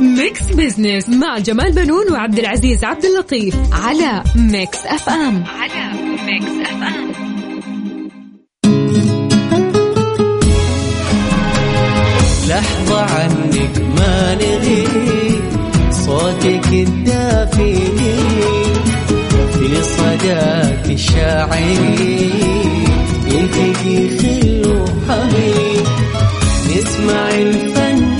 Mix Business مع جمال بنون وعبد العزيز عبد اللطيف على Mix FM. على ميكس اف ام. لحظة عنك ما نغي صوتك الدافي في صداك الشاعري يلتقي خل وحبيب نسمع الفن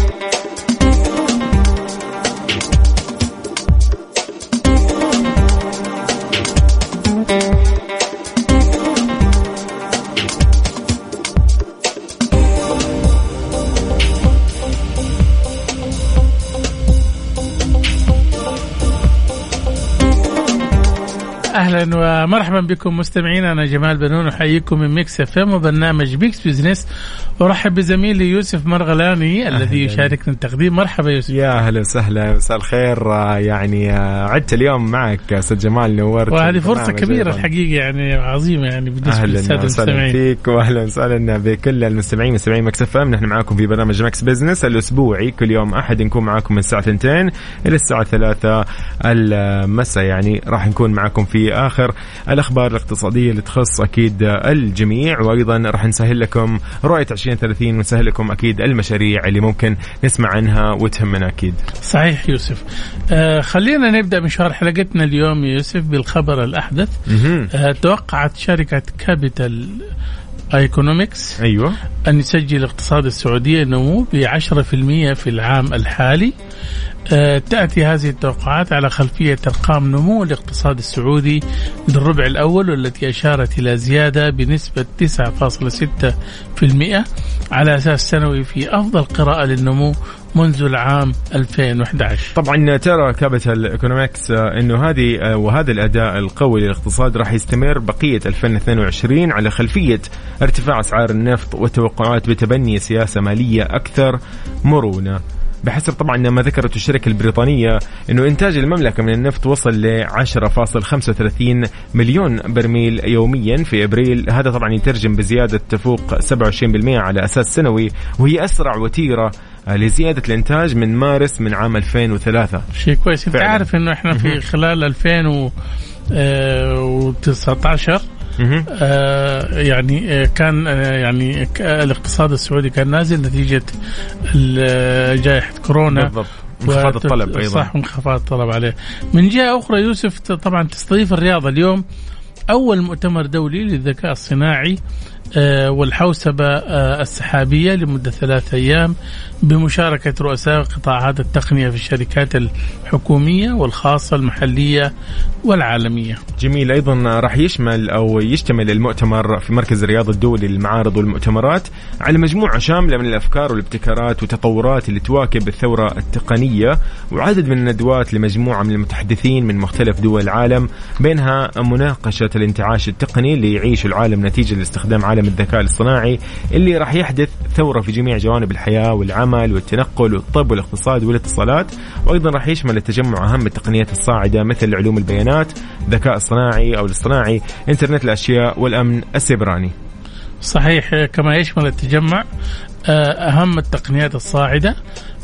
أهلا ومرحبا بكم مستمعين أنا جمال بنون أحييكم من Mix FM وبرنامج Mix Business. أرحب بزميلي يوسف مرغلاني الذي يشاركنا التقديم. مرحبا يوسف. يا أهلا وسهلا. مساء الخير. يعني عدت اليوم معك أستاذ جمال نورت وهذه فرصة كبيرة أيضاً. الحقيقة يعني عظيمة يعني بالنسبة للسادة المستمعين. فيك واهلا وسهلا بكل المستمعين مستمعين Mix FM. نحن معاكم في برنامج Mix Business الأسبوعي. كل يوم أحد نكون معاكم من الساعة 2 إلى الساعة 3 المساء. يعني راح نكون معاكم في آخر الأخبار الاقتصادية اللي تخص أكيد الجميع وأيضا راح نسهل لكم رؤية 2030 ونسهل لكم أكيد المشاريع اللي ممكن نسمع عنها وتهمنا أكيد. صحيح يوسف. آه خلينا نبدأ مشوار حلقتنا اليوم يوسف بالخبر الأحدث. آه توقعت شركة Capital Economics أيوه. أن يسجل الاقتصاد السعودي نمو ب 10% في العام الحالي. آه، تأتي هذه التوقعات على خلفية أرقام نمو الاقتصاد السعودي للربع الأول والتي أشارت إلى زيادة بنسبة 9.6% على أساس سنوي في أفضل قراءة للنمو منذ العام 2011 طبعا ترى Capital Economics آه، إنه هذه آه، وهذا الأداء القوي للاقتصاد راح يستمر بقية 2022 على خلفية ارتفاع أسعار النفط والتوقعات بتبني سياسة مالية أكثر مرونة. بحسب طبعا ما ذكرت الشركة البريطانية إنه إنتاج المملكة من النفط وصل ل 10.35 مليون برميل يوميا في أبريل، هذا طبعا يترجم بزيادة تفوق 27% على أساس سنوي وهي أسرع وتيرة آه، لزيادة الإنتاج من مارس من عام 2003 شيء كويس. أنت. عارف إنه إحنا في خلال 2019 مهم. آه، يعني آه، كان آه، يعني الاقتصاد السعودي كان نازل نتيجة ال- جائحة كورونا. بالضبط. انخفاض الطلب أيضا. صح وانخفاض الطلب عليه. من جهة أخرى يوسف طبعا تستضيف الرياضة اليوم أول مؤتمر دولي للذكاء الصناعي. آه، والحوسبة آه، السحابية لمدة ثلاثة أيام بمشاركة رؤساء قطاعات التقنية في الشركات الحكومية والخاصة المحلية والعالمية. جميل. أيضا راح يشمل أو يشتمل المؤتمر في مركز الرياض الدولي للمعارض والمؤتمرات على مجموعة شاملة من الأفكار والابتكارات والتطورات اللي تواكب الثورة التقنية وعدد من الندوات لمجموعة من المتحدثين من مختلف دول العالم بينها مناقشة الانتعاش التقني اللي يعيشه العالم نتيجة لاستخدام عالم الذكاء الاصطناعي اللي راح يحدث ثورة في جميع جوانب الحياة والعمل والتنقل والطب والاقتصاد والاتصالات وأيضا راح يشمل التجمع أهم التقنيات الصاعدة مثل علوم البيانات الذكاء الصناعي أو الاصطناعي إنترنت الأشياء والأمن السيبراني. صحيح كما يشمل التجمع آه، أهم التقنيات الصاعدة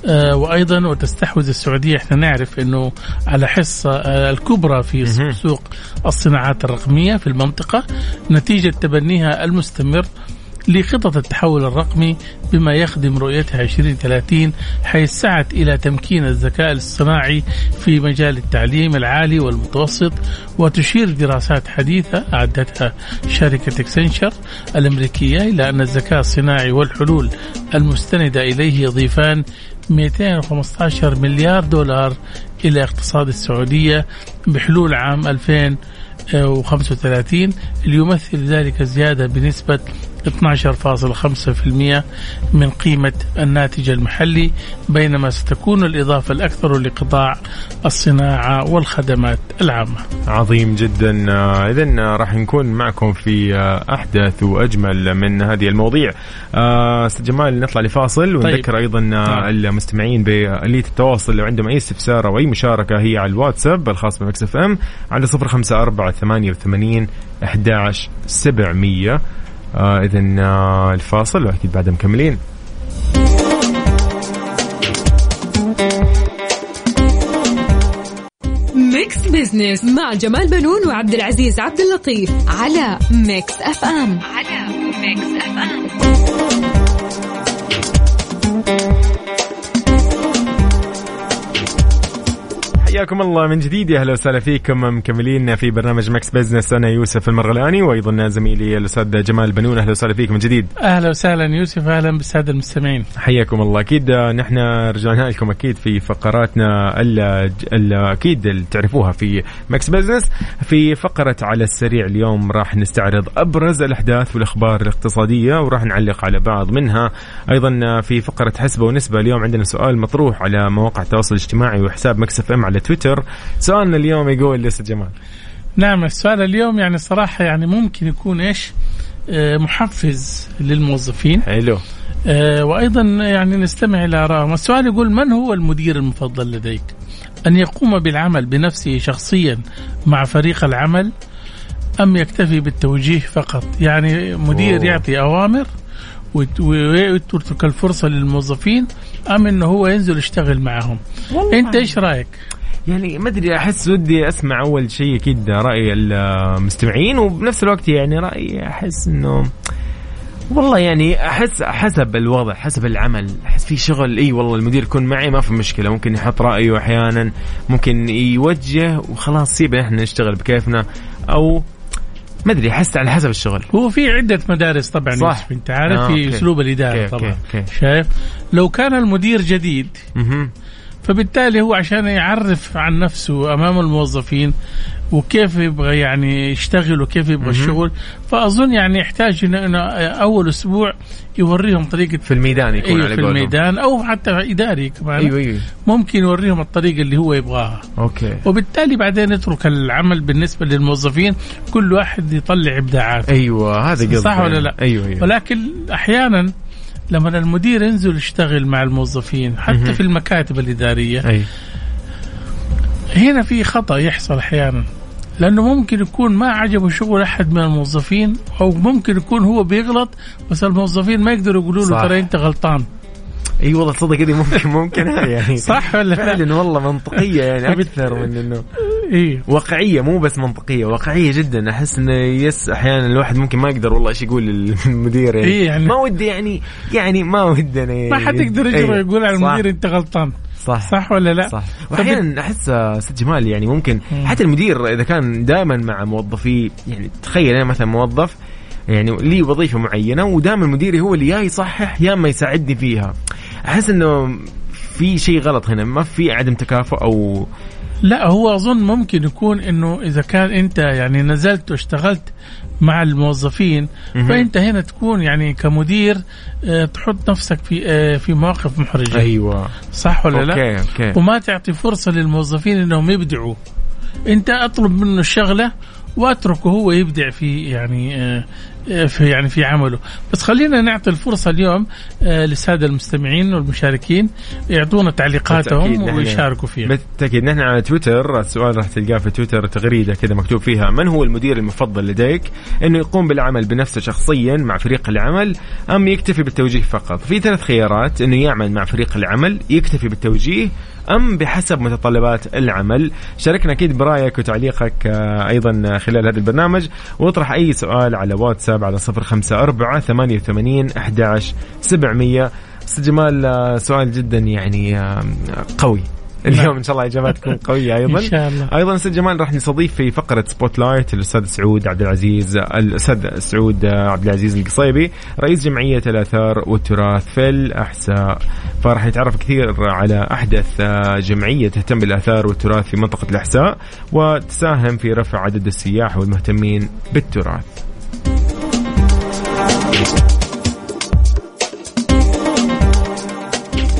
آه، وأيضا وتستحوذ السعودية إحنا نعرف أنه على حصة آه، الكبرى في. سوق الصناعات الرقمية في المنطقة نتيجة تبنيها المستمر لخطط التحول الرقمي بما يخدم رؤيتها 2030 حيث سعت إلى تمكين الذكاء الاصطناعي في مجال التعليم العالي والمتوسط وتشير دراسات حديثة أعدتها شركة اكسنشر الأمريكية إلى أن الذكاء الصناعي والحلول المستندة إليه يضيفان 215 مليار دولار إلى اقتصاد السعودية بحلول عام 2035 ليمثل ذلك زيادة بنسبة 12.5% من قيمة الناتج المحلي بينما ستكون الإضافة الأكثر لقطاع الصناعة والخدمات العامة. عظيم جدا. آه، اذا راح نكون معكم في آه، أحدث وأجمل من هذه المواضيع. آه، أستاذ جمال نطلع لفاصل ونذكر أيضا آه، المستمعين باليه التواصل. لو عندهم أي استفسار أو أي مشاركة هي على الواتساب الخاص بمكس إف إم على 054 88 11 700 آه اذا آه الفاصل وأكيد بعدها مكملين. Mix Business مع جمال بنون وعبد العزيز عبد اللطيف على Mix FM. على Mix FM. حياكم الله من جديد. يا أهلا وسهلا فيكم. مكملين في برنامج Mix Business أنا يوسف المرغلاني وأيضا زميلي الأستاذ جمال بنون. أهلا وسهلا فيكم من جديد. أهلا وسهلا يوسف. أهلا بالسادة المستمعين. حياكم الله. أكيد نحن رجعنا لكم أكيد في فقراتنا ال ال أكيد اللي تعرفوها في Mix Business في فقرة على السريع اليوم راح نستعرض أبرز الأحداث والأخبار الاقتصادية وراح نعلق على بعض منها. أيضا في فقرة حسبة ونسبة اليوم عندنا سؤال مطروح على مواقع التواصل الاجتماعي وحساب Mix FM على تويتر. سؤالنا اليوم يقول يا أستاذ جمال. نعم السؤال اليوم يعني صراحة يعني ممكن يكون إيش؟ آه، محفز للموظفين. حلو. آه، وأيضا يعني نستمع إلى آرائهم. السؤال يقول من هو المدير المفضل لديك؟ أن يقوم بالعمل بنفسه شخصيا مع فريق العمل أم يكتفي بالتوجيه فقط؟ يعني مدير أوه. يعطي أوامر ويت- ويترك الفرصة للموظفين أم أنه هو ينزل يشتغل معهم؟ أنت إيش رأيك؟ يعني ما أدري أحس ودي أسمع أول شيء أكيد رأي المستمعين وبنفس الوقت يعني رأيي أحس إنه والله يعني أحس حسب الوضع حسب العمل أحس في شغل إي والله المدير يكون معي ما في مشكلة ممكن يحط رأيه أحيانا ممكن يوجه وخلاص سيبنا إحنا نشتغل بكيفنا أو ما أدري أحس على حسب الشغل هو في عدة مدارس طبعا صح. يوسف أنت عارف آه، في. أسلوب الإدارة طبعا okay، okay. شايف لو كان المدير جديد مهم. فبالتالي هو عشان يعرف عن نفسه أمام الموظفين وكيف يبغى يعني يشتغل وكيف يبغى الشغل. فأظن يعني يحتاج انه أول أسبوع يوريهم طريقة في الميدان يكون أيوه على في. الميدان أو حتى إداري كمان. أيوه أيوه. ممكن يوريهم الطريقة اللي هو يبغاها. أوكي. وبالتالي بعدين يترك العمل بالنسبة للموظفين كل واحد يطلع إبداعاته. أيوه هذا قصدي. صح ولا لا؟ أيوه أيوه. ولكن أحيانا لما المدير ينزل يشتغل مع الموظفين حتى. في المكاتب الإدارية أي هنا في خطأ يحصل أحيانا لأنه ممكن يكون ما عجبه شغل أحد من الموظفين أو ممكن يكون هو بيغلط بس الموظفين ما يقدروا يقولوا له. ترى أنت غلطان إي والله تصدق هذه ممكن ممكن يعني صح ولا لا؟ فعلا والله منطقية يعني أكثر من إنه إيه واقعية مو بس منطقية واقعية جدا أحس إنه يس أحيانا الواحد ممكن ما يقدر والله إيش يقول للمدير يعني, إيه يعني- ما ودي يعني يعني ما ودنا يعني ما حد يقدر يجرؤ أيوه. يقول على. المدير أنت غلطان صح صح ولا لا؟ صح واحيانا أحس أستاذ جمال يعني ممكن مم. حتى المدير إذا كان دائما مع موظفيه يعني تخيل أنا مثلا موظف يعني لي وظيفة معينة ودائما مديري هو اللي يا يصحح يا ما يساعدني فيها أحس إنه في شيء غلط هنا. ما في عدم تكافؤ أو لا هو أظن ممكن يكون إنه إذا كان أنت يعني نزلت واشتغلت مع الموظفين. فأنت هنا تكون يعني كمدير آه، تحط نفسك في آه، في مواقف محرجة. أيوه. صح ولا لا؟ okay okay. وما تعطي فرصة للموظفين إنهم يبدعوا. أنت أطلب منه الشغلة واتركه هو يبدع في يعني آه، آه، في يعني في عمله بس خلينا نعطي الفرصة اليوم آه، للسادة المستمعين والمشاركين يعطونا تعليقاتهم بالتأكيد ويشاركوا فيها بالتأكيد نحن على تويتر السؤال راح تلقاه في تويتر تغريدة كذا مكتوب فيها من هو المدير المفضل لديك؟ إنه يقوم بالعمل بنفسه شخصيا مع فريق العمل أم يكتفي بالتوجيه فقط؟ في ثلاث خيارات إنه يعمل مع فريق العمل، يكتفي بالتوجيه أم بحسب متطلبات العمل. شاركنا أكيد برأيك وتعليقك آه، أيضا خلال هذا البرنامج. وأطرح أي سؤال على واتساب على صفر خمسة أربعة ثمانية وثمانين أحداش سبعمية. أستاذ جمال آه، سؤال جدا يعني قوي. اليوم إن شاء الله اجابات تكون قوية أيضا. إن شاء الله. أيضا أستاذ جمال راح نستضيف في فقرة Spotlight الأستاذ سعود عبد العزيز الأستاذ سعود عبد العزيز القصيبي رئيس جمعية الآثار والتراث في الأحساء. فراح يتعرف كثير على أحدث جمعية تهتم بالآثار والتراث في منطقة الأحساء وتساهم في رفع عدد السياح والمهتمين بالتراث.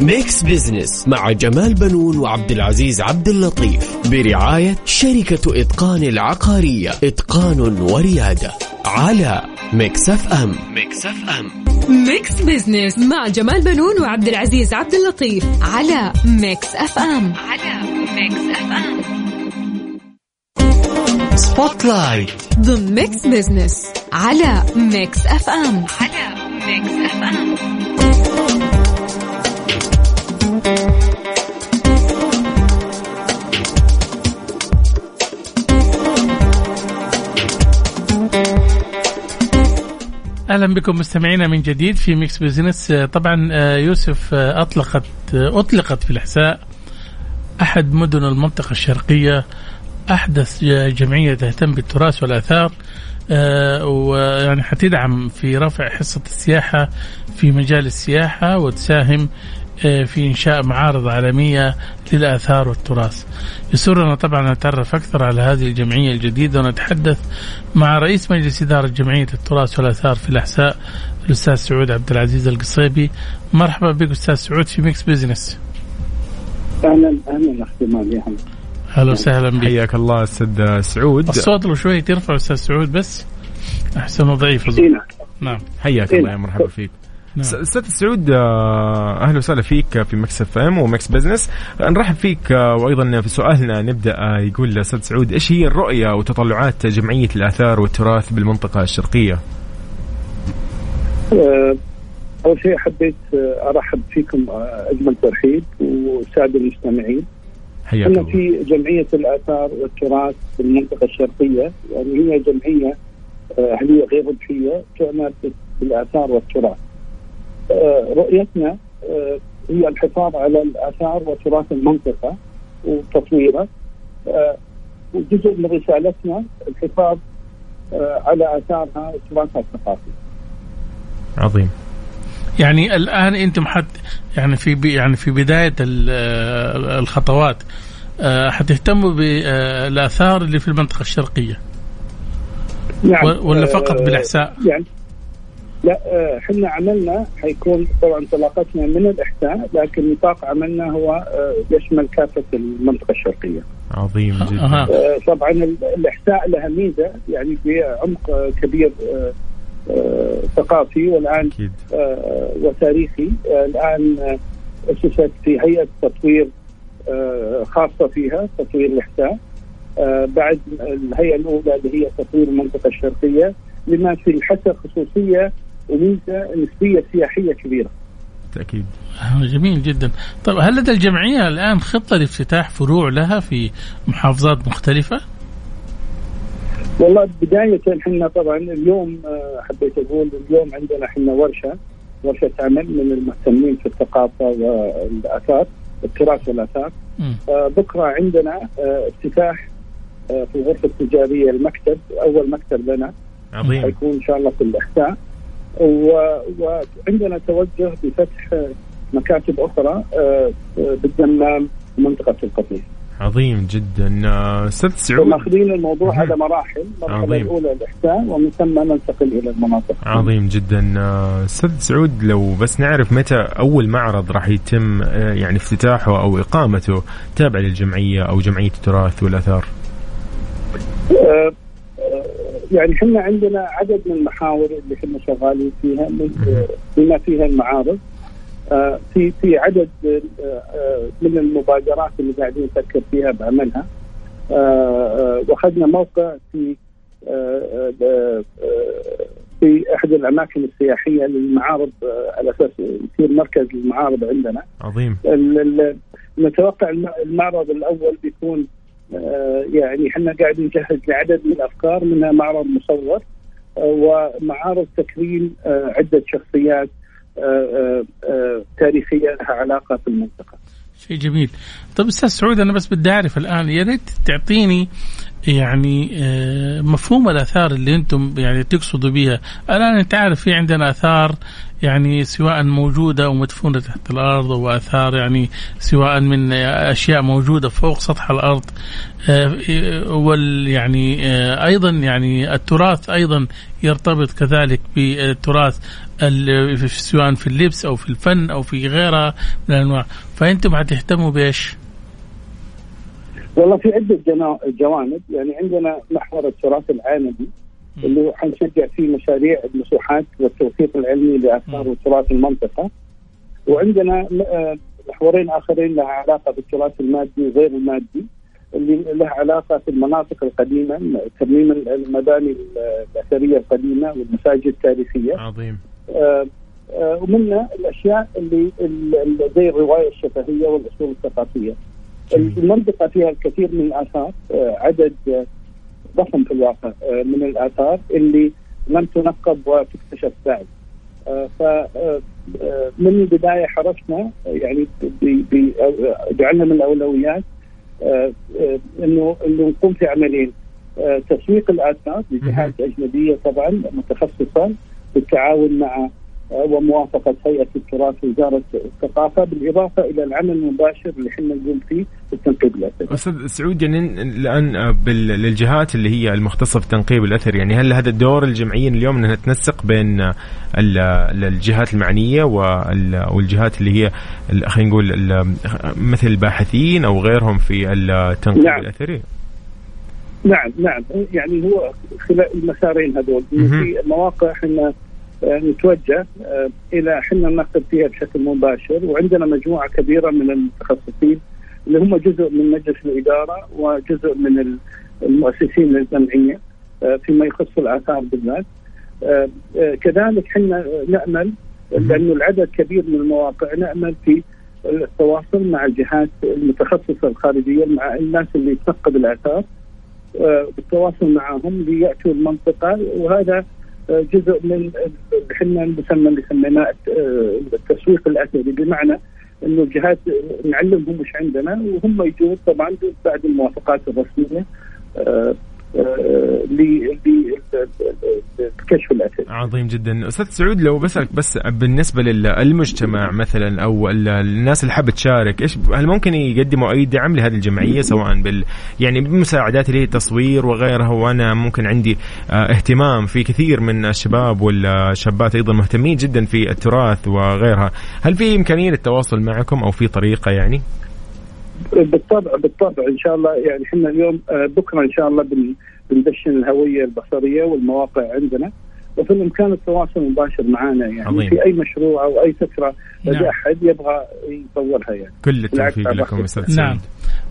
Mix Business مع جمال بنون وعبد العزيز عبد اللطيف برعاية شركة إتقان العقارية. إتقان وريادة على Mix FM Mix FM Mix Business مع جمال بنون وعبد العزيز عبد اللطيف على Mix FM على Mix FM Spotlight ضمن Mix Business على Mix FM على Mix FM أهلا بكم مستمعينا من جديد في Mix Business طبعا آه، يوسف آه، أطلقت آه، أطلقت في الإحساء أحد مدن المنطقة الشرقية أحدث جمعية تهتم بالتراث والآثار ويعني حتدعم في رفع حصة السياحة في مجال السياحة وتساهم في إنشاء معارض عالمية للآثار والتراث. يسرنا طبعا نتعرف أكثر على هذه الجمعية الجديدة ونتحدث مع رئيس مجلس إدارة جمعية التراث والآثار في الأحساء الأستاذ سعود عبد العزيز القصيبي. مرحبا بك أستاذ سعود في Mix Business. أهلا أهلا اخ جمال يا هلا أهلا وسهلا بك. حياك الله أستاذ سعود الصوت لو شوي ترفع أستاذ سعود بس أحسن ضعيف نعم حياك الله يا مرحبا فيك نعم. أستاذ سعود آه، أهلا وسهلا فيك في Mix FM و Mix Business نرحب فيك آه، وأيضا في سؤالنا نبدأ آه، يقول أستاذ سعود إيش هي الرؤية وتطلعات جمعية الآثار والتراث بالمنطقة الشرقية؟ أول شيء حبيت أرحب فيكم أجمل ترحيب والساده المستمعين حياك إحنا الله في جمعية الآثار والتراث في المنطقة الشرقية يعني هي جمعية اهليه غير ربحيه تعنى بالآثار والتراث. آه، رؤيتنا آه، هي الحفاظ على الآثار وتراث المنطقة وتطويره آه، وجزء من رسالتنا الحفاظ آه، على آثارها وتراثها الثقافي. عظيم يعني الآن أنتم حت يعني في بي يعني في بداية ال- آه، الخطوات آه، حتهتموا بالاثار اللي في المنطقة الشرقية نعم و- ولا فقط آه، بالإحساء؟ يعني لا آه، إحنا عملنا حيكون طبعا انطلاقتنا من الاحساء لكن نطاق عملنا هو آه، يشمل كافة المنطقة الشرقية. عظيم جدا. آه، طبعا ال- الاحساء لها ميزة يعني بعمق آه، كبير آه، آه، ثقافي والآن أكيد. آه، وتاريخي. آه، الآن آه، أسست في هيئة تطوير آه، خاصة فيها تطوير الاحساء آه، بعد الهيئة الأولى اللي هي تطوير المنطقة الشرقية لما في الحسا خصوصيه وميزه نسبيه سياحيه كبيرة. بالتاكيد جميل جدا. طيب هل لدى الجمعية الآن خطة لافتتاح فروع لها في محافظات مختلفة؟ والله بداية إحنا طبعا اليوم آه، حبيت أقول اليوم عندنا إحنا ورشة ورشة عمل من المهتمين في الثقافة والآثار التراث والآثار. آه، بكرة عندنا آه، افتتاح في الغرفة التجارية المكتب أول مكتب لنا. عظيم. حيكون إن شاء الله في الاحساء وعندنا توجه بفتح مكاتب أخرى آه، بالدمام ومنطقه القطيف عظيم جدا. آه، أستاذ سعود. وماخذين الموضوع. على مراحل المرحلة عظيم. الأولى الاحساء ومن ثم ننتقل إلى المناطق. عظيم جدا. آه، أستاذ سعود لو بس نعرف متى أول معرض راح يتم يعني افتتاحه أو إقامته تابع للجمعية أو جمعية التراث والآثار؟ يعني إحنا عندنا عدد من المحاور اللي إحنا شغالين فيها من- بما فيها المعارض. آه، في في عدد آه، آه، من المبادرات اللي قاعدين نفكر فيها بعملها وأخذنا موقع في في أحد الأماكن السياحية للمعارض على أساس يصير مركز للمعارض عندنا. عظيم. نتوقع الم- المعرض الأول بيكون يعني إحنا قاعدين نجهز لعدد من الأفكار منها معرض مصور آه، ومعارض تكريم آه، عدة شخصيات آه، آه، آه، تاريخية لها علاقة في المنطقة. شيء جميل طب أستاذ سعود أنا بس بدي أعرف الآن يا ريت تعطيني يعني آه، مفهوم الآثار اللي أنتم يعني تقصدوا بها الآن أنت عارف في عندنا آثار يعني سواء موجودة أو مدفونه تحت الأرض أو اثار يعني سواء من أشياء موجودة فوق سطح الأرض. آه، وال يعني آه، أيضا يعني التراث أيضا يرتبط كذلك بالتراث سواء في اللبس أو في الفن أو في غيرها من الأنواع. فأنتم حتهتموا بإيش؟ والله في عدة جوانب. يعني عندنا محور التراث العالمي اللي هو حنشجع فيه مشاريع المسوحات والتوثيق العلمي لاثار وتراث المنطقة. وعندنا آه، محورين آخرين لها علاقة بالتراث المادي وغير المادي اللي لها علاقة في المناطق القديمة ترميم المباني الأثرية القديمة والمساجد التاريخية. عظيم. آه، آه، ومنها الأشياء اللي اللي زي الرواية الشفهية والأصول الثقافية. المنطقة فيها الكثير من الآثار آه، عدد آه، ضخم في الواقع آه، من الآثار اللي لم تنقب وتكتشف بعد. ف من البداية حرصنا يعني جعلنا من الأولويات إنه إنه نقوم في عملين تسويق الآثار لجهات أجنبية طبعا متخصصة بالتعاون مع وموافقة هيئة التراث ووزاره الثقافة بالإضافة إلى العمل المباشر اللي إحنا نقوم فيه في التنقيب الأثري. أستاذ سعود يعني الآن آه، للجهات اللي هي المختصة في تنقيب الأثر يعني هل هذا الدور الجمعيه اليوم انها تنسق بين آه، ال- ال- الجهات المعنية وال- والجهات اللي هي خلينا نقول مثل الباحثين أو غيرهم في التنقيب نعم. الأثري؟ نعم نعم يعني هو خلال المسارين هذول. في مواقع إحنا نتوجه آه، إلى إحنا ننقب فيها بشكل مباشر وعندنا مجموعة كبيرة من المتخصصين اللي هم جزء من مجلس الإدارة وجزء من ال- المؤسسين للجمعيه آه، فيما يخص الآثار بالذات. آه، كذلك إحنا نأمل لأنه العدد كبير من المواقع نأمل في التواصل مع الجهات المتخصصة الخارجية مع الناس اللي تنقب الآثار بالتواصل معهم ليأتوا المنطقة وهذا جزء من إحنا نسمى اللي سميناه آه، التسويق الاثري بمعنى إنه الجهات آه، نعلمهم وش عندنا وهم يجون طبعا بعد الموافقات الرسمية ل- ل- للكشف الاثري. عظيم جدا. أستاذ سعود لو بسألك بس بالنسبة للمجتمع مثلا أو ال- الناس اللي حابة تشارك إيش هل ممكن يقدموا أي دعم لهذه الجمعية سواء بال يعني بمساعدات اللي هي تصوير وغيرها وأنا ممكن عندي آه، اهتمام في كثير من الشباب والشابات أيضا مهتمين جدا في التراث وغيرها. هل في إمكانية للتواصل معكم أو في طريقة يعني؟ بالطبع بالطبع إن شاء الله يعني إحنا اليوم آه، بكرة إن شاء الله بن- بندشن الهوية البصرية والمواقع عندنا وفي الإمكان التواصل مباشر معنا يعني عظيم. في أي مشروع أو أي فكرة نعم. لدى أحد يبغى يطورها يعني. كل التوفيق لكم. أستاذ سعود نعم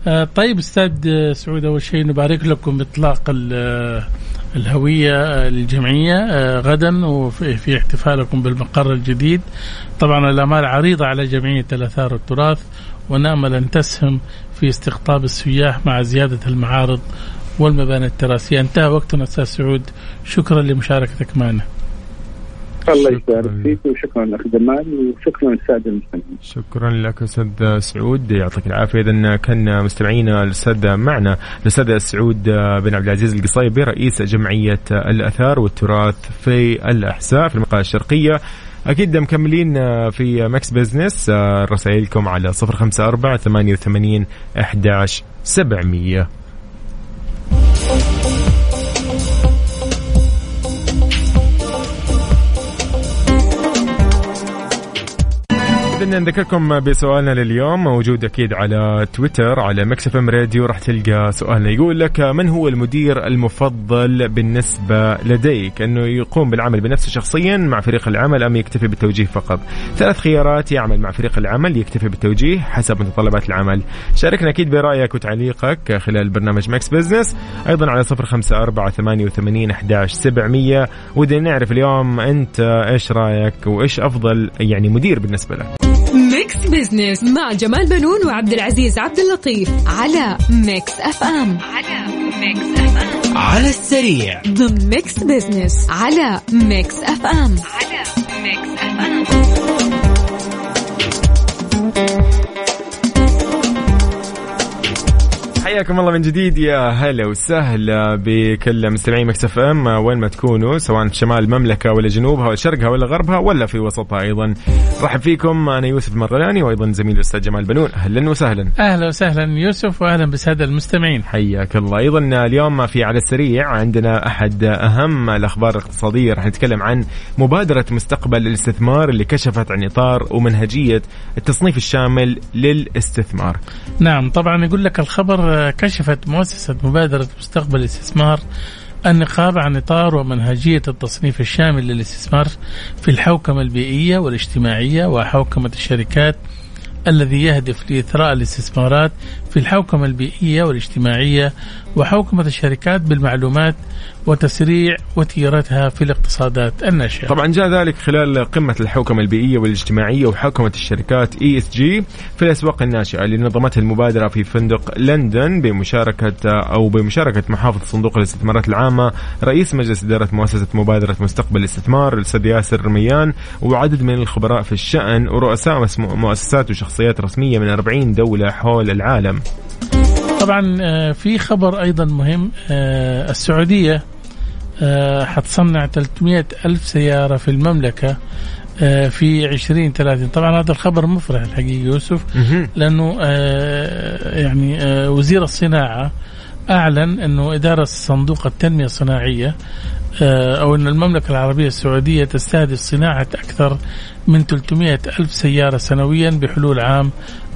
آه، طيب أستاذ سعود أول شيء نبارك لكم باطلاق ال- آه، الهوية آه، الجمعية آه، غدا وفي في احتفالكم بالمقر الجديد طبعا الأمال عريضة على جمعية الآثار والتراث ونامل أن تسهم في استقطاب السياح مع زيادة المعارض والمباني التراثية. انتهى وقتنا أستاذ سعود. شكرا لمشاركتك معنا. الله. يبارك فيك وشكرا اخ جمال وشكرا للسادة المستمعين. شكرا لك أستاذ سعود. يعطيك العافية. اذا كان مستمعينا الأستاذ معنا الأستاذ سعود بن عبد العزيز القصيبي رئيس جمعية الأثار والتراث في الاحساء في المنطقة الشرقية. أكيد مكملين في Mix Business رسائلكم على 054 88 11 700 بدنا نذكركم بسؤالنا لليوم موجود أكيد على تويتر على Mix FM Radio راح تلقى سؤالنا. يقول لك من هو المدير المفضل بالنسبة لديك؟ إنه يقوم بالعمل بنفسه شخصيا مع فريق العمل أم يكتفي بالتوجيه فقط؟ ثلاث خيارات يعمل مع فريق العمل يكتفي بالتوجيه حسب متطلبات العمل. شاركنا أكيد برأيك وتعليقك خلال برنامج Mix Business. أيضا على صفر خمسة أربعة ثمانية وثمانين أحداش سبعمية. ودنا نعرف اليوم أنت إيش رأيك وإيش أفضل يعني مدير بالنسبة لك؟ Mix Business مع جمال بنون وعبد العزيز عبد اللطيف على Mix FM على Mix FM على السريع. ضمن Mix Business على Mix FM على Mix FM حياكم الله من جديد يا هلا وسهلا بكل مستمعين Mix FM. وين ما تكونوا سواء في شمال المملكة ولا جنوبها ولا شرقها ولا غربها ولا في وسطها أيضا. رحب فيكم أنا يوسف المرغلاني وأيضا زميلي الأستاذ جمال بنون. أهلا وسهلا. أهلا وسهلا يوسف واهلا بالساده المستمعين. حياك الله. أيضا اليوم في على السريع عندنا أحد أهم الأخبار الاقتصادية. راح نتكلم عن مبادرة مستقبل الاستثمار اللي كشفت عن إطار ومنهجية التصنيف الشامل للاستثمار. نعم طبعا يقول لك الخبر كشفت مؤسسة مبادرة مستقبل الاستثمار النقاب عن إطار ومنهجية التصنيف الشامل للاستثمار في الحوكمة البيئية والاجتماعية وحوكمة الشركات الذي يهدف لإثراء الاستثمارات في الحوكمة البيئية والاجتماعية وحوكمة الشركات بالمعلومات وتسريع وتيرتها في الاقتصادات الناشئة. طبعا جاء ذلك خلال قمة الحوكمة البيئية والاجتماعية وحوكمة الشركات ESG في الأسواق الناشئة اللي نظمتها المبادرة في فندق لندن بمشاركة أو بمشاركة محافظ صندوق الاستثمارات العامة رئيس مجلس إدارة مؤسسة مبادرة مستقبل الاستثمار الأستاذ ياسر رميان وعدد من الخبراء في الشأن ورؤساء مؤسسات وشخصيات رسمية من 40 دولة حول العالم. طبعا آه، في خبر أيضا مهم آه، السعودية آه، حتصنع 300 ألف سيارة في المملكة في 2030 طبعا هذا الخبر مفرح الحقيقة يوسف لأنه يعني وزير الصناعة أعلن أنه إدارة صندوق التنمية الصناعية أو أن المملكة العربية السعودية تستهدف صناعة أكثر من 300 ألف سيارة سنويا بحلول عام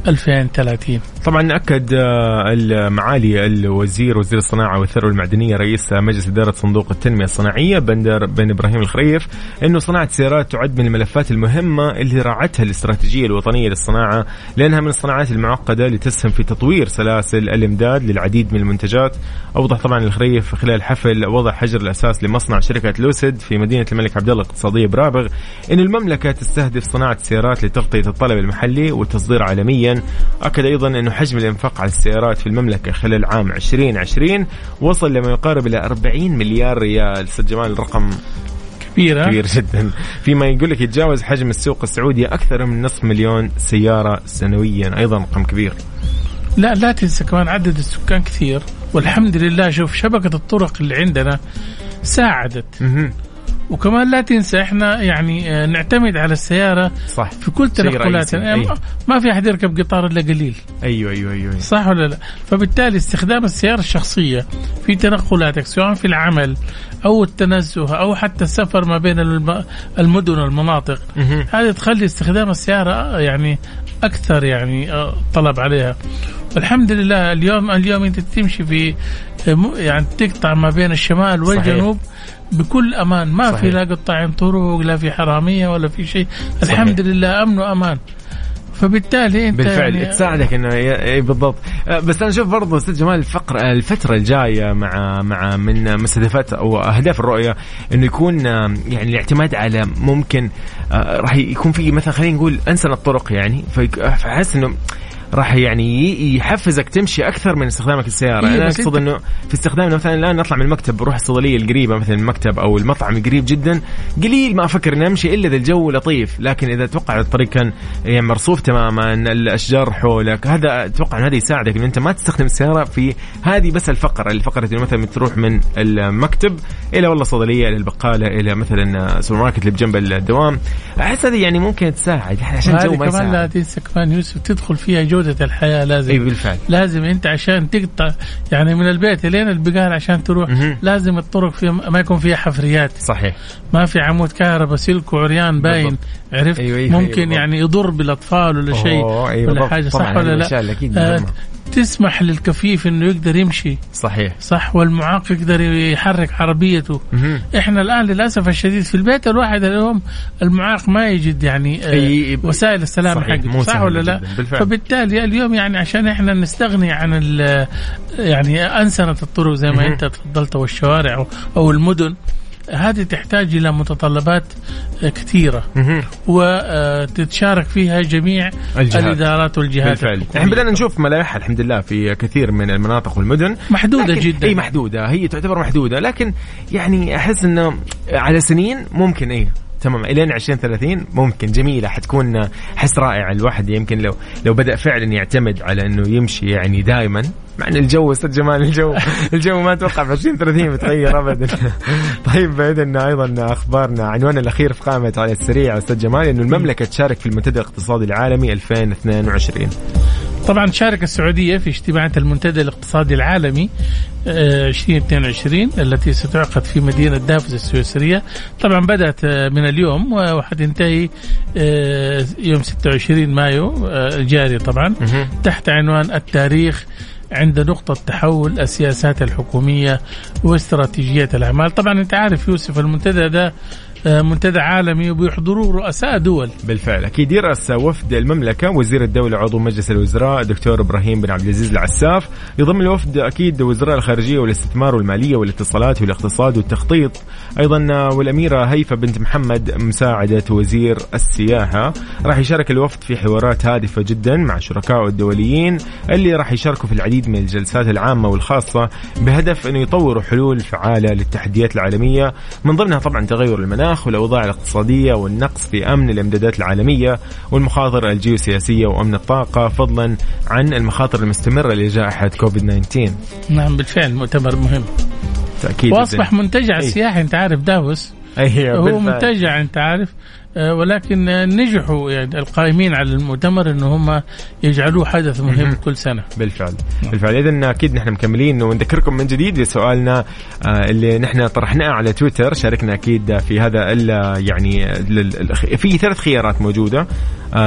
2030 طبعا أكد آه، المعالي الوزير وزير الصناعة والثروة المعدنية رئيس مجلس إدارة صندوق التنمية الصناعية بندر بن إبراهيم الخريف إنه صناعة السيارات تعد من الملفات المهمة اللي راعتها الاستراتيجية الوطنية للصناعة لأنها من الصناعات المعقدة اللي تسهم في تطوير سلاسل الإمداد للعديد من المنتجات. أوضح طبعا الخريف خلال حفل وضع حجر الأساس لمصنع شركة لوسيد في مدينة الملك عبد الله الاقتصادية برابغ إن المملكة تستهدف صناعة السيارات لتغطية الطلب المحلي والتصدير عالميا. أكد أيضا انه حجم الإنفاق على السيارات في المملكة خلال عام 2020 وصل لما يقارب إلى 40 مليار ريال. أستاذ جمال الرقم كبيرة كبير جدا. فيما يقول لك يتجاوز حجم السوق السعودي أكثر من نصف مليون سيارة سنويا. أيضا رقم كبير. لا لا تنسى كمان عدد السكان كثير. والحمد لله شوف شبكة الطرق اللي عندنا ساعدت. وكمان لا تنسى إحنا يعني آه، نعتمد على السيارة صح. في كل تنقلاتنا. يعني أي. ما في أحد يركب قطار إلا قليل. أيوه أيوه أيوه صح ولا لا؟ فبالتالي استخدام السيارة الشخصية في تنقلاتك سواء في العمل أو التنزه أو حتى السفر ما بين الم- المدن والمناطق. هذه تخلي استخدام السيارة آه، يعني أكثر يعني آه، طلب عليها. والحمد لله اليوم اليوم أنت تمشي في آه، يعني تقطع ما بين الشمال والجنوب بكل أمان. ما صحيح. في لا قطاعين طرق لا في حرامية ولا في شيء. الحمد لله أمن وأمان. فبالتالي انت بالفعل يعني تساعدك إنه اي بالضبط. آه، بس أنا أشوف برضه أستاذ جمال الفقر الفترة الجاية مع مع من مستهدفات أو أهداف الرؤية إنه يكون آه، يعني الاعتماد على ممكن راح يكون في مثلا خلينا نقول أنسن الطرق يعني. فأحس إنه راح يعني يحفزك تمشي أكثر من استخدامك السياره إيه، أنا أقصد إنه في استخدامنا مثلا الآن نطلع من المكتب بروح الصيدلية القريبة مثلا المكتب أو المطعم القريب جدا قليل ما أفكر إني أمشي إلا إذا الجو لطيف. لكن إذا أتوقع الطريق كان يعني مرصوف تماما الأشجار حولك هذا أتوقع ان هذا يساعدك إن أنت ما تستخدم السيارة في هذه بس الفقرة. الفقرة إنه مثلا تروح من المكتب إلى والله صيدلية إلى البقالة إلى مثلا سوبر ماركت اللي بجنب الدوام. أحس هذه يعني ممكن تساعد عشان الجو ما كمان لا يساعد. تنسى كمان يوسف تدخل فيها جوده جودة الحياة لازم إي بالفعل لازم أنت عشان تقطع يعني من البيت لين البقال عشان تروح مهم. لازم الطرق فيها ما يكون فيها حفريات صحيح ما في عمود كهرباء سلك وعريان باين بالضبط. عرفت أيوة، أيوة، ممكن أيوة،. يعني يضر بالأطفال ولا شيء أيوة، ولا. حاجة صح ولا الأشياء لا آه. تسمح للكفيف إنه يقدر يمشي. صحيح. صح؟ والمعاق يقدر يحرك عربيته. مهم. إحنا الآن للأسف الشديد في البيت الواحد اليوم المعاق ما يجد يعني آه، أي- وسائل السلامه حقته مو صح ولا لا؟ بالفعل. فبالتالي اليوم يعني عشان إحنا نستغني عن ال- يعني أنسنة الطرق زي ما مهم. أنت تفضلت والشوارع أو المدن هذه تحتاج إلى متطلبات آه، كثيرة. وتتشارك فيها جميع الجهات. الإدارات والجهات بالفعل. إحنا بدأنا نشوف ملامح الحمد لله في كثير من المناطق والمدن. محدودة جدا. إي محدودة. هي تعتبر محدودة. لكن يعني أحس إنه على سنين ممكن إي. تمام الين 2030 ممكن. جميلة حتكون حس رائع. الواحد يمكن لو لو بدأ فعلا يعتمد على إنه يمشي يعني دائما مع إن الجو أستاذ جمال الجو الجو ما أتوقع في 2030 بتغير ابدا. طيب بعيدا أيضا أخبارنا عنوان الأخير في قائمة على السريع أستاذ جمال إنه المملكة تشارك في المنتدى الاقتصادي العالمي 2022 طبعا شارك السعودية في اجتماعات المنتدى الاقتصادي العالمي آه، 2022 التي ستعقد في مدينة دافوس السويسرية. طبعا بدأت آه، من اليوم وحتنتهي آه، يوم 26 مايو آه، الجاري طبعا. تحت عنوان التاريخ عند نقطة تحول السياسات الحكومية واستراتيجية الأعمال. طبعا أنت عارف يوسف المنتدى ده آه، منتدى عالمي وبيحضروه رؤساء دول. بالفعل. أكيد يرأس وفد المملكة وزير الدولة عضو مجلس الوزراء الدكتور إبراهيم بن عبد العزيز العساف. يضم الوفد أكيد وزراء الخارجية والاستثمار والمالية والاتصالات والاقتصاد والتخطيط. أيضا والأميرة هيفا بنت محمد مساعدة وزير السياحة. راح يشارك الوفد في حوارات هادفة جدا مع شركائه الدوليين اللي راح يشاركوا في العديد من الجلسات العامة والخاصة بهدف إنه يطوروا حلول فعالة للتحديات العالمية. من ضمنها طبعا تغير المناخ والأوضاع الاقتصادية والنقص في أمن الإمدادات العالمية والمخاطر الجيوسياسية وأمن الطاقة فضلا عن المخاطر المستمرة لجائحة كوفيد 19 نعم بالفعل مؤتمر مهم. تأكيد وأصبح منتجع أي. سياحي أنت عارف دافوس أيوه هو بالفعل. منتجع أنت عارف. ولكن آه، نجحوا يعني القائمين على المؤتمر ان هم يجعلوه حدث مهم كل سنة. بالفعل. بالفعل. اذا أكيد نحن مكملين ونذكركم من جديد بسؤالنا آه، اللي نحن طرحناه على تويتر. شاركنا أكيد في هذا يعني في ثلاث خيارات موجودة. آه،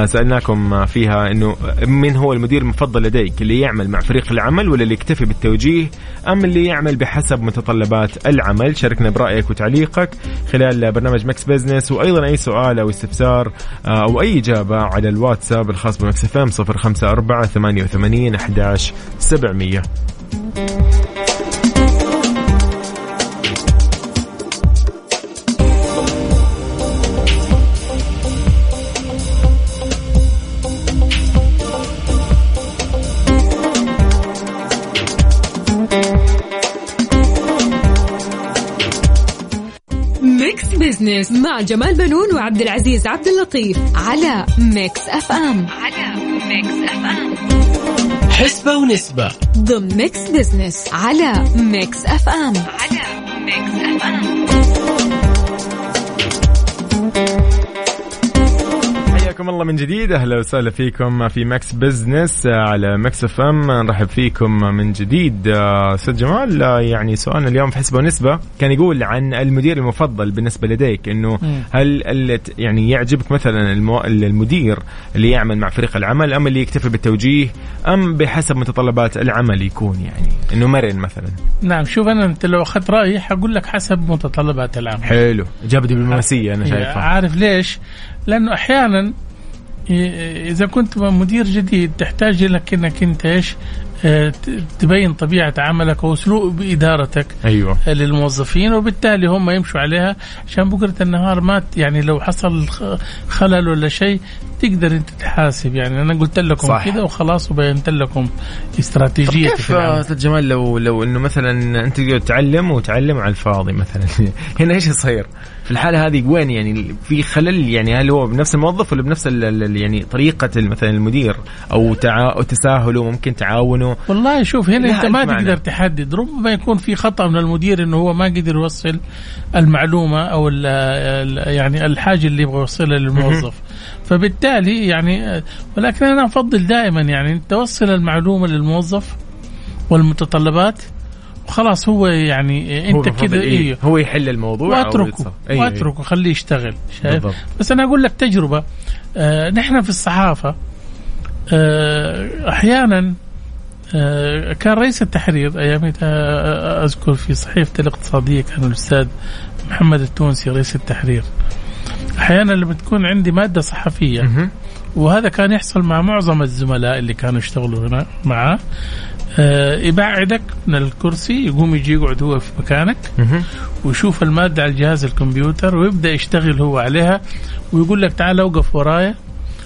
سألناكم فيها إنه من هو المدير المفضل لديك؟ اللي يعمل مع فريق العمل ولا اللي يكتفي بالتوجيه؟ أم اللي يعمل بحسب متطلبات العمل؟ شاركنا برأيك وتعليقك خلال برنامج Mix Business وأيضا أي سؤال أو استفسار آه، أو أي إجابة على الواتساب الخاص ب Mix FM 054 88 11 700 Business مع جمال بنون وعبد العزيز عبد اللطيف على Mix FM على Mix FM حسبة ونسبة. ضمن Mix Business على Mix FM على Mix FM حياكم الله من جديد. أهلا وسهلا فيكم في Mix Business على Mix FM. نرحب فيكم من جديد. أستاذ جمال يعني سؤالنا اليوم في حسبة ونسبة. كان يقول عن المدير المفضل بالنسبة لديك إنه هل يعني يعجبك مثلا المو... المدير اللي يعمل مع فريق العمل أم اللي يكتفي بالتوجيه أم بحسب متطلبات العمل يكون يعني؟ إنه مرن مثلا. نعم شوف أنا أنت لو أخذت رأيي حقول لك حسب متطلبات العمل. حلو. اجابه دبلوماسية أنا شايفها. عارف ليش؟ لأنه أحيانا إذا كنت مدير جديد تحتاج لك إنك أنت إيش؟ آه، تبين طبيعة عملك وأسلوب إدارتك أيوه للموظفين وبالتالي هم يمشوا عليها عشان بكرة النهار ما يعني لو حصل خلل ولا شيء تقدر انت تحاسب يعني. أنا قلت لكم. كذا وخلاص وبينت لكم استراتيجيه كيف أستاذ جمال لو لو إنه مثلا أنت تقعد تعلم وتعلم على الفاضي مثلا؟ هنا إيش يصير؟ في الحالة هذه وين يعني؟ في خلل يعني؟ هل هو بنفس الموظف ولا بنفس يعني طريقة مثلا المدير؟ أو تع... أو تساهله ممكن تعاونه؟ والله شوف هنا أنت ما. تقدر تحدد. ربما يكون في خطأ من المدير إنه هو ما قدر يوصل المعلومة أو ال يعني الحاجة اللي يبغى يوصلها للموظف. فبالتالي يعني ولكن أنا أفضل دائما يعني توصل المعلومة للموظف والمتطلبات وخلاص هو يعني أنت كذا إيه إيه هو يحل الموضوع وأتركه. أيوة، أيوة. وأتركه خليه يشتغل شايف بالضبط. بس أنا أقول لك تجربة آه نحن في الصحافة آه أحيانا آه كان رئيس التحرير ايامتها آه أذكر في صحيفة الاقتصادية كان الأستاذ محمد التونسي رئيس التحرير أحيانا لما تكون عندي مادة صحفية. وهذا كان يحصل مع معظم الزملاء اللي كانوا يشتغلوا هنا معاه آه يبعدك من الكرسي يقوم يجي يقعد هو في مكانك. ويشوف المادة على جهاز الكمبيوتر ويبدأ يشتغل هو عليها ويقول لك تعال أوقف ورايا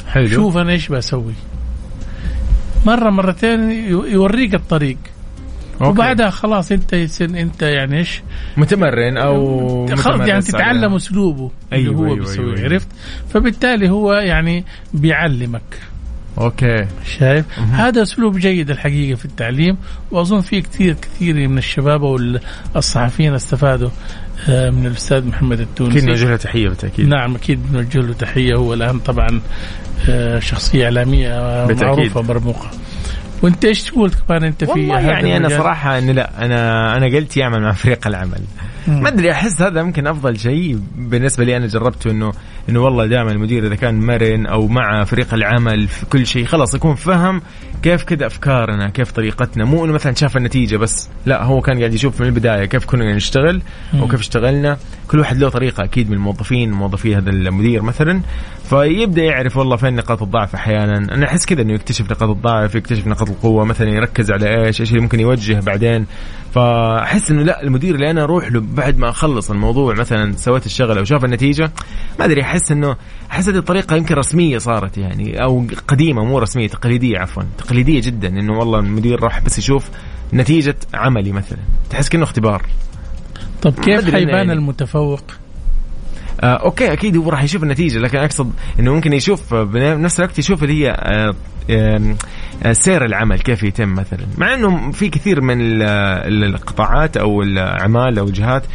حلو شوف أنا إيش بسوي مرة مرتين يوريك الطريق okay. وبعدها خلاص أنت أنت يعني إيش؟ متمرن أو خلاص يعني تتعلم. أسلوبه اللي أيوة، هو أيوة، بيسويه أيوة، أيوة. عرفت؟ فبالتالي هو يعني بيعلمك. okay. شايف؟ هذا أسلوب جيد الحقيقة في التعليم وأظن في كثير كثير من الشباب والصحفيين استفادوا آه، من الأستاذ محمد التونسي. أكيد نوجه له تحية بالتأكيد. نعم أكيد بنوجه له تحية. هو الآن طبعا آه، شخصية إعلامية آه، بالتأكيد. معروفة مرموقة. وانت إيش تقول كمان أنت في والله يعني أنا؟ صراحة انه لا أنا أنا قلت يعمل مع فريق العمل. ما أدري أحس هذا يمكن أفضل شيء بالنسبة لي أنا جربته إنه إنه والله دائما المدير إذا كان مرن أو مع فريق العمل في كل شيء خلاص يكون فهم كيف كذا أفكارنا؟ كيف طريقتنا؟ مو إنه مثلا شاف النتيجة بس لا هو كان قاعد يشوف من البداية كيف كنا نشتغل. وكيف اشتغلنا. كل واحد له طريقة أكيد من الموظفين موظفي هذا المدير مثلا. فيبدأ يعرف والله فين نقاط الضعف أحيانا. أنا أحس كذا إنه يكتشف نقاط الضعف يكتشف نقاط القوة مثلا يركز على إيش إيش اللي ممكن يوجه بعدين. فأحس إنه لا المدير اللي أنا أروح له بعد ما أخلص الموضوع مثلا سويت الشغله وشاف النتيجة ما أدري أحس إنه أحس هذه الطريقة يمكن رسمية صارت يعني أو قديمة مو رسمية تقليدية عفوا تقليدية جدا إنه والله المدير راح بس يشوف نتيجة عملي مثلا تحس كأنه اختبار طب كيف حيبان يعني. المتفوق؟ آه أوكي أكيد هو راح يشوف النتيجة لكن أقصد إنه ممكن يشوف آه، بنفس الوقت يشوف اللي هي آه آه آه، سير العمل كيف يتم مثلا مع إنه في كثير من ال- القطاعات أو الأعمال أو الجهات آه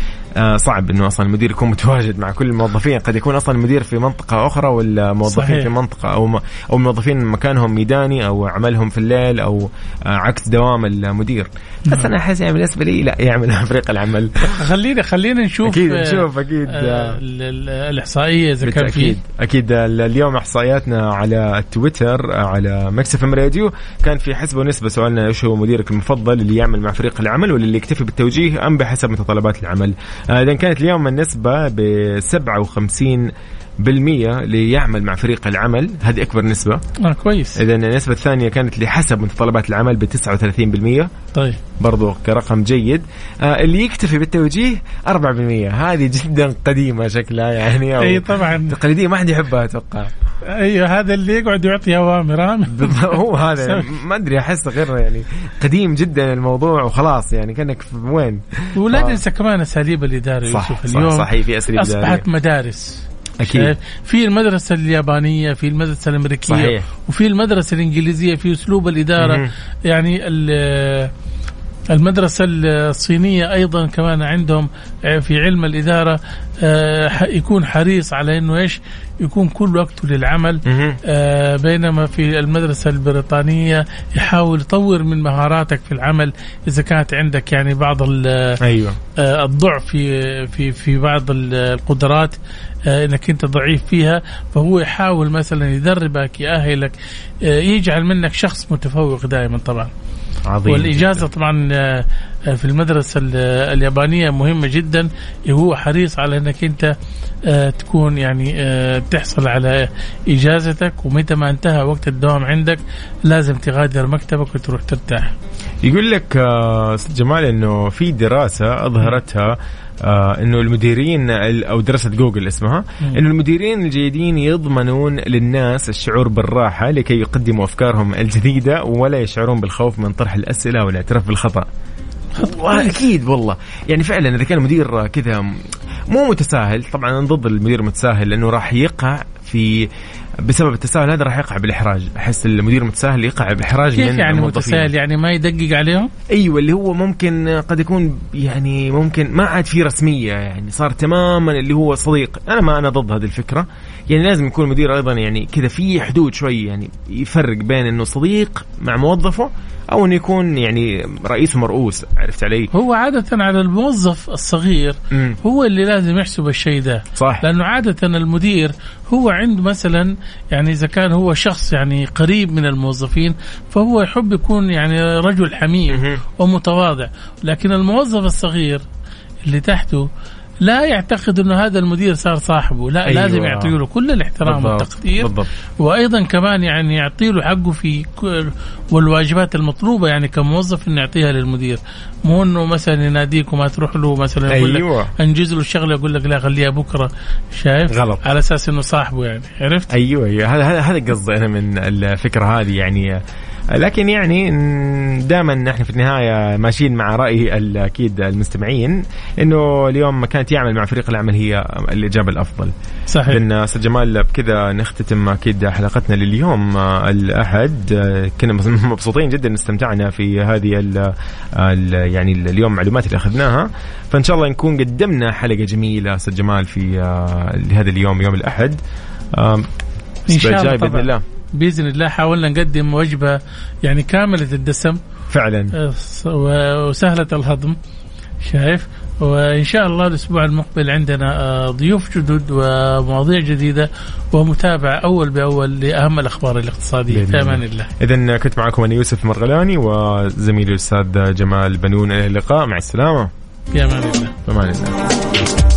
صعب إنه أصلا المدير يكون متواجد مع كل الموظفين. قد يكون أصلا المدير في منطقة أخرى والموظفين صحيح. في منطقة أو أو الموظفين مكانهم ميداني أو عملهم في الليل أو آه عكس دوام المدير. بس أنا أحس يعني بالنسبة لي لا يعمل مع فريق العمل. خلينا خلينا نشوف أكيد آه، نشوف،. آه، ال- الإحصائية إذا كان في أكيد ال- اليوم إحصائياتنا على التويتر على Mix FM Radio. كان في حسبة ونسبة سؤالنا إيش هو مديرك المفضل اللي يعمل مع فريق العمل ولا اللي يكتفي بالتوجيه أم بحسب متطلبات العمل؟ آه، إذا كانت اليوم النسبة ب 57 بالمية اللي يعمل مع فريق العمل. هذه أكبر نسبة. آه كويس. إذا النسبة الثانية كانت لحسب متطلبات العمل ب 39% طيب. برضو كرقم جيد. آه اللي يكتفي بالتوجيه 4% هذه جدا قديمة شكلها يعني أو إي طبعا. تقليدية ما حد يحبها أتوقع. أيوه هذا اللي يقعد يعطي أوامر؟ بالضبط. هو هذا ما أدري أحس غير يعني قديم جدا الموضوع وخلاص يعني كأنك في وين. ولا آه. ننسى كمان أساليب الإدارة صح صح اليوم. صح هي في أساليب أصبحت. مدارس. أكيد؟ في المدرسة اليابانية في المدرسة الأمريكية صحيح. وفي المدرسة الإنجليزية في أسلوب الإدارة مهم. يعني ال- المدرسة الصينية أيضا كمان عندهم في علم الإدارة آه، يكون حريص على أنه إيش؟ يكون كل وقته للعمل. آه، بينما في المدرسة البريطانية يحاول يطور من مهاراتك في العمل إذا كانت عندك يعني بعض ال- آه، الضعف في في في بعض ال- القدرات آه، إنك أنت ضعيف فيها فهو يحاول مثلا يدربك يأهلك آه، يجعل منك شخص متفوق دائما طبعا. عظيم والإجازة طبعا آه، آه، في المدرسة ال- اليابانية مهمة جدا هو حريص على إنك أنت آه، تكون يعني تحصل على إجازتك ومتى ما انتهى وقت الدوام عندك لازم تغادر مكتبك وتروح ترتاح. يقول لك أستاذ جمال إنه في دراسة أظهرتها آه إنه المديرين ال- أو دراسة جوجل اسمها. إنه المديرين الجيدين يضمنون للناس الشعور بالراحة لكي يقدموا أفكارهم الجديدة ولا يشعرون بالخوف من طرح الأسئلة والاعتراف بالخطأ. واكيد والله. يعني فعلا إذا كان المدير كذا مو متساهل طبعا ضد المدير المتساهل لأنه راح يقع في بسبب التساهل هذا راح يقع بالإحراج أحس المدير المتساهل يقع بإحراج كيف من يعني. متساهل يعني ما يدقق عليهم؟ أيوه اللي هو ممكن قد يكون يعني ممكن ما عاد في رسمية يعني صار تماما اللي هو صديق أنا ما أنا ضد هذه الفكرة يعني لازم يكون المدير أيضا يعني كذا في حدود شوي يعني يفرق بين إنه صديق مع موظفه أو إنه يكون يعني رئيس مرؤوس عرفت علي؟ هو عادة على الموظف الصغير مم. هو اللي لازم يحسب الشيء ده صح لأنه عادة المدير هو عنده مثلا يعني إذا كان هو شخص يعني قريب من الموظفين فهو يحب يكون يعني رجل حميم. ومتواضع لكن الموظف الصغير اللي تحته لا يعتقد إنه هذا المدير صار صاحبه. لا أيوة. لازم يعطيه له كل الاحترام بالضبط. والتقدير. بالضبط. وأيضا كمان يعني يعطي له حقه في كل- والواجبات المطلوبة يعني كموظف إنه يعطيها للمدير. مو إنه مثلا يناديك وما تروح له مثلا يقول أيوة. لك انجز له الشغلة يقول لك لا خليها بكرة. شايف؟ غلط. على أساس إنه صاحبه يعني. عرفت؟ أيوه أيوه. هذا هذا هذا قصدي أنا من الفكرة هذه يعني. لكن يعني دائما نحن في النهاية ماشيين مع رأي أكيد المستمعين إنه اليوم كانت يعمل مع فريق العمل هي الإجابة الأفضل. صحيح. اذن أستاذ جمال بكذا نختتم أكيد حلقتنا لليوم. الأحد كنا مبسوطين جدا استمتعنا في هذه ال ال يعني اليوم المعلومات اللي أخذناها. فإن شاء الله نكون قدمنا حلقة جميلة أستاذ جمال في آه، لهذا اليوم يوم الأحد. إن شاء الله بإذن الله. بإذن الله حاولنا نقدم وجبة يعني كاملة الدسم. فعلا. و- وسهلة الهضم شايف؟ وإن شاء الله الأسبوع المقبل عندنا آه، ضيوف جدد ومواضيع جديدة ومتابعة أول بأول لأهم الأخبار الاقتصادية. في. أمان الله. اذا كنت معكم أنا يوسف مرغلاني وزميلي الأستاذ جمال بنون إلى اللقاء. مع السلامة. في أمان الله. بأمان الله.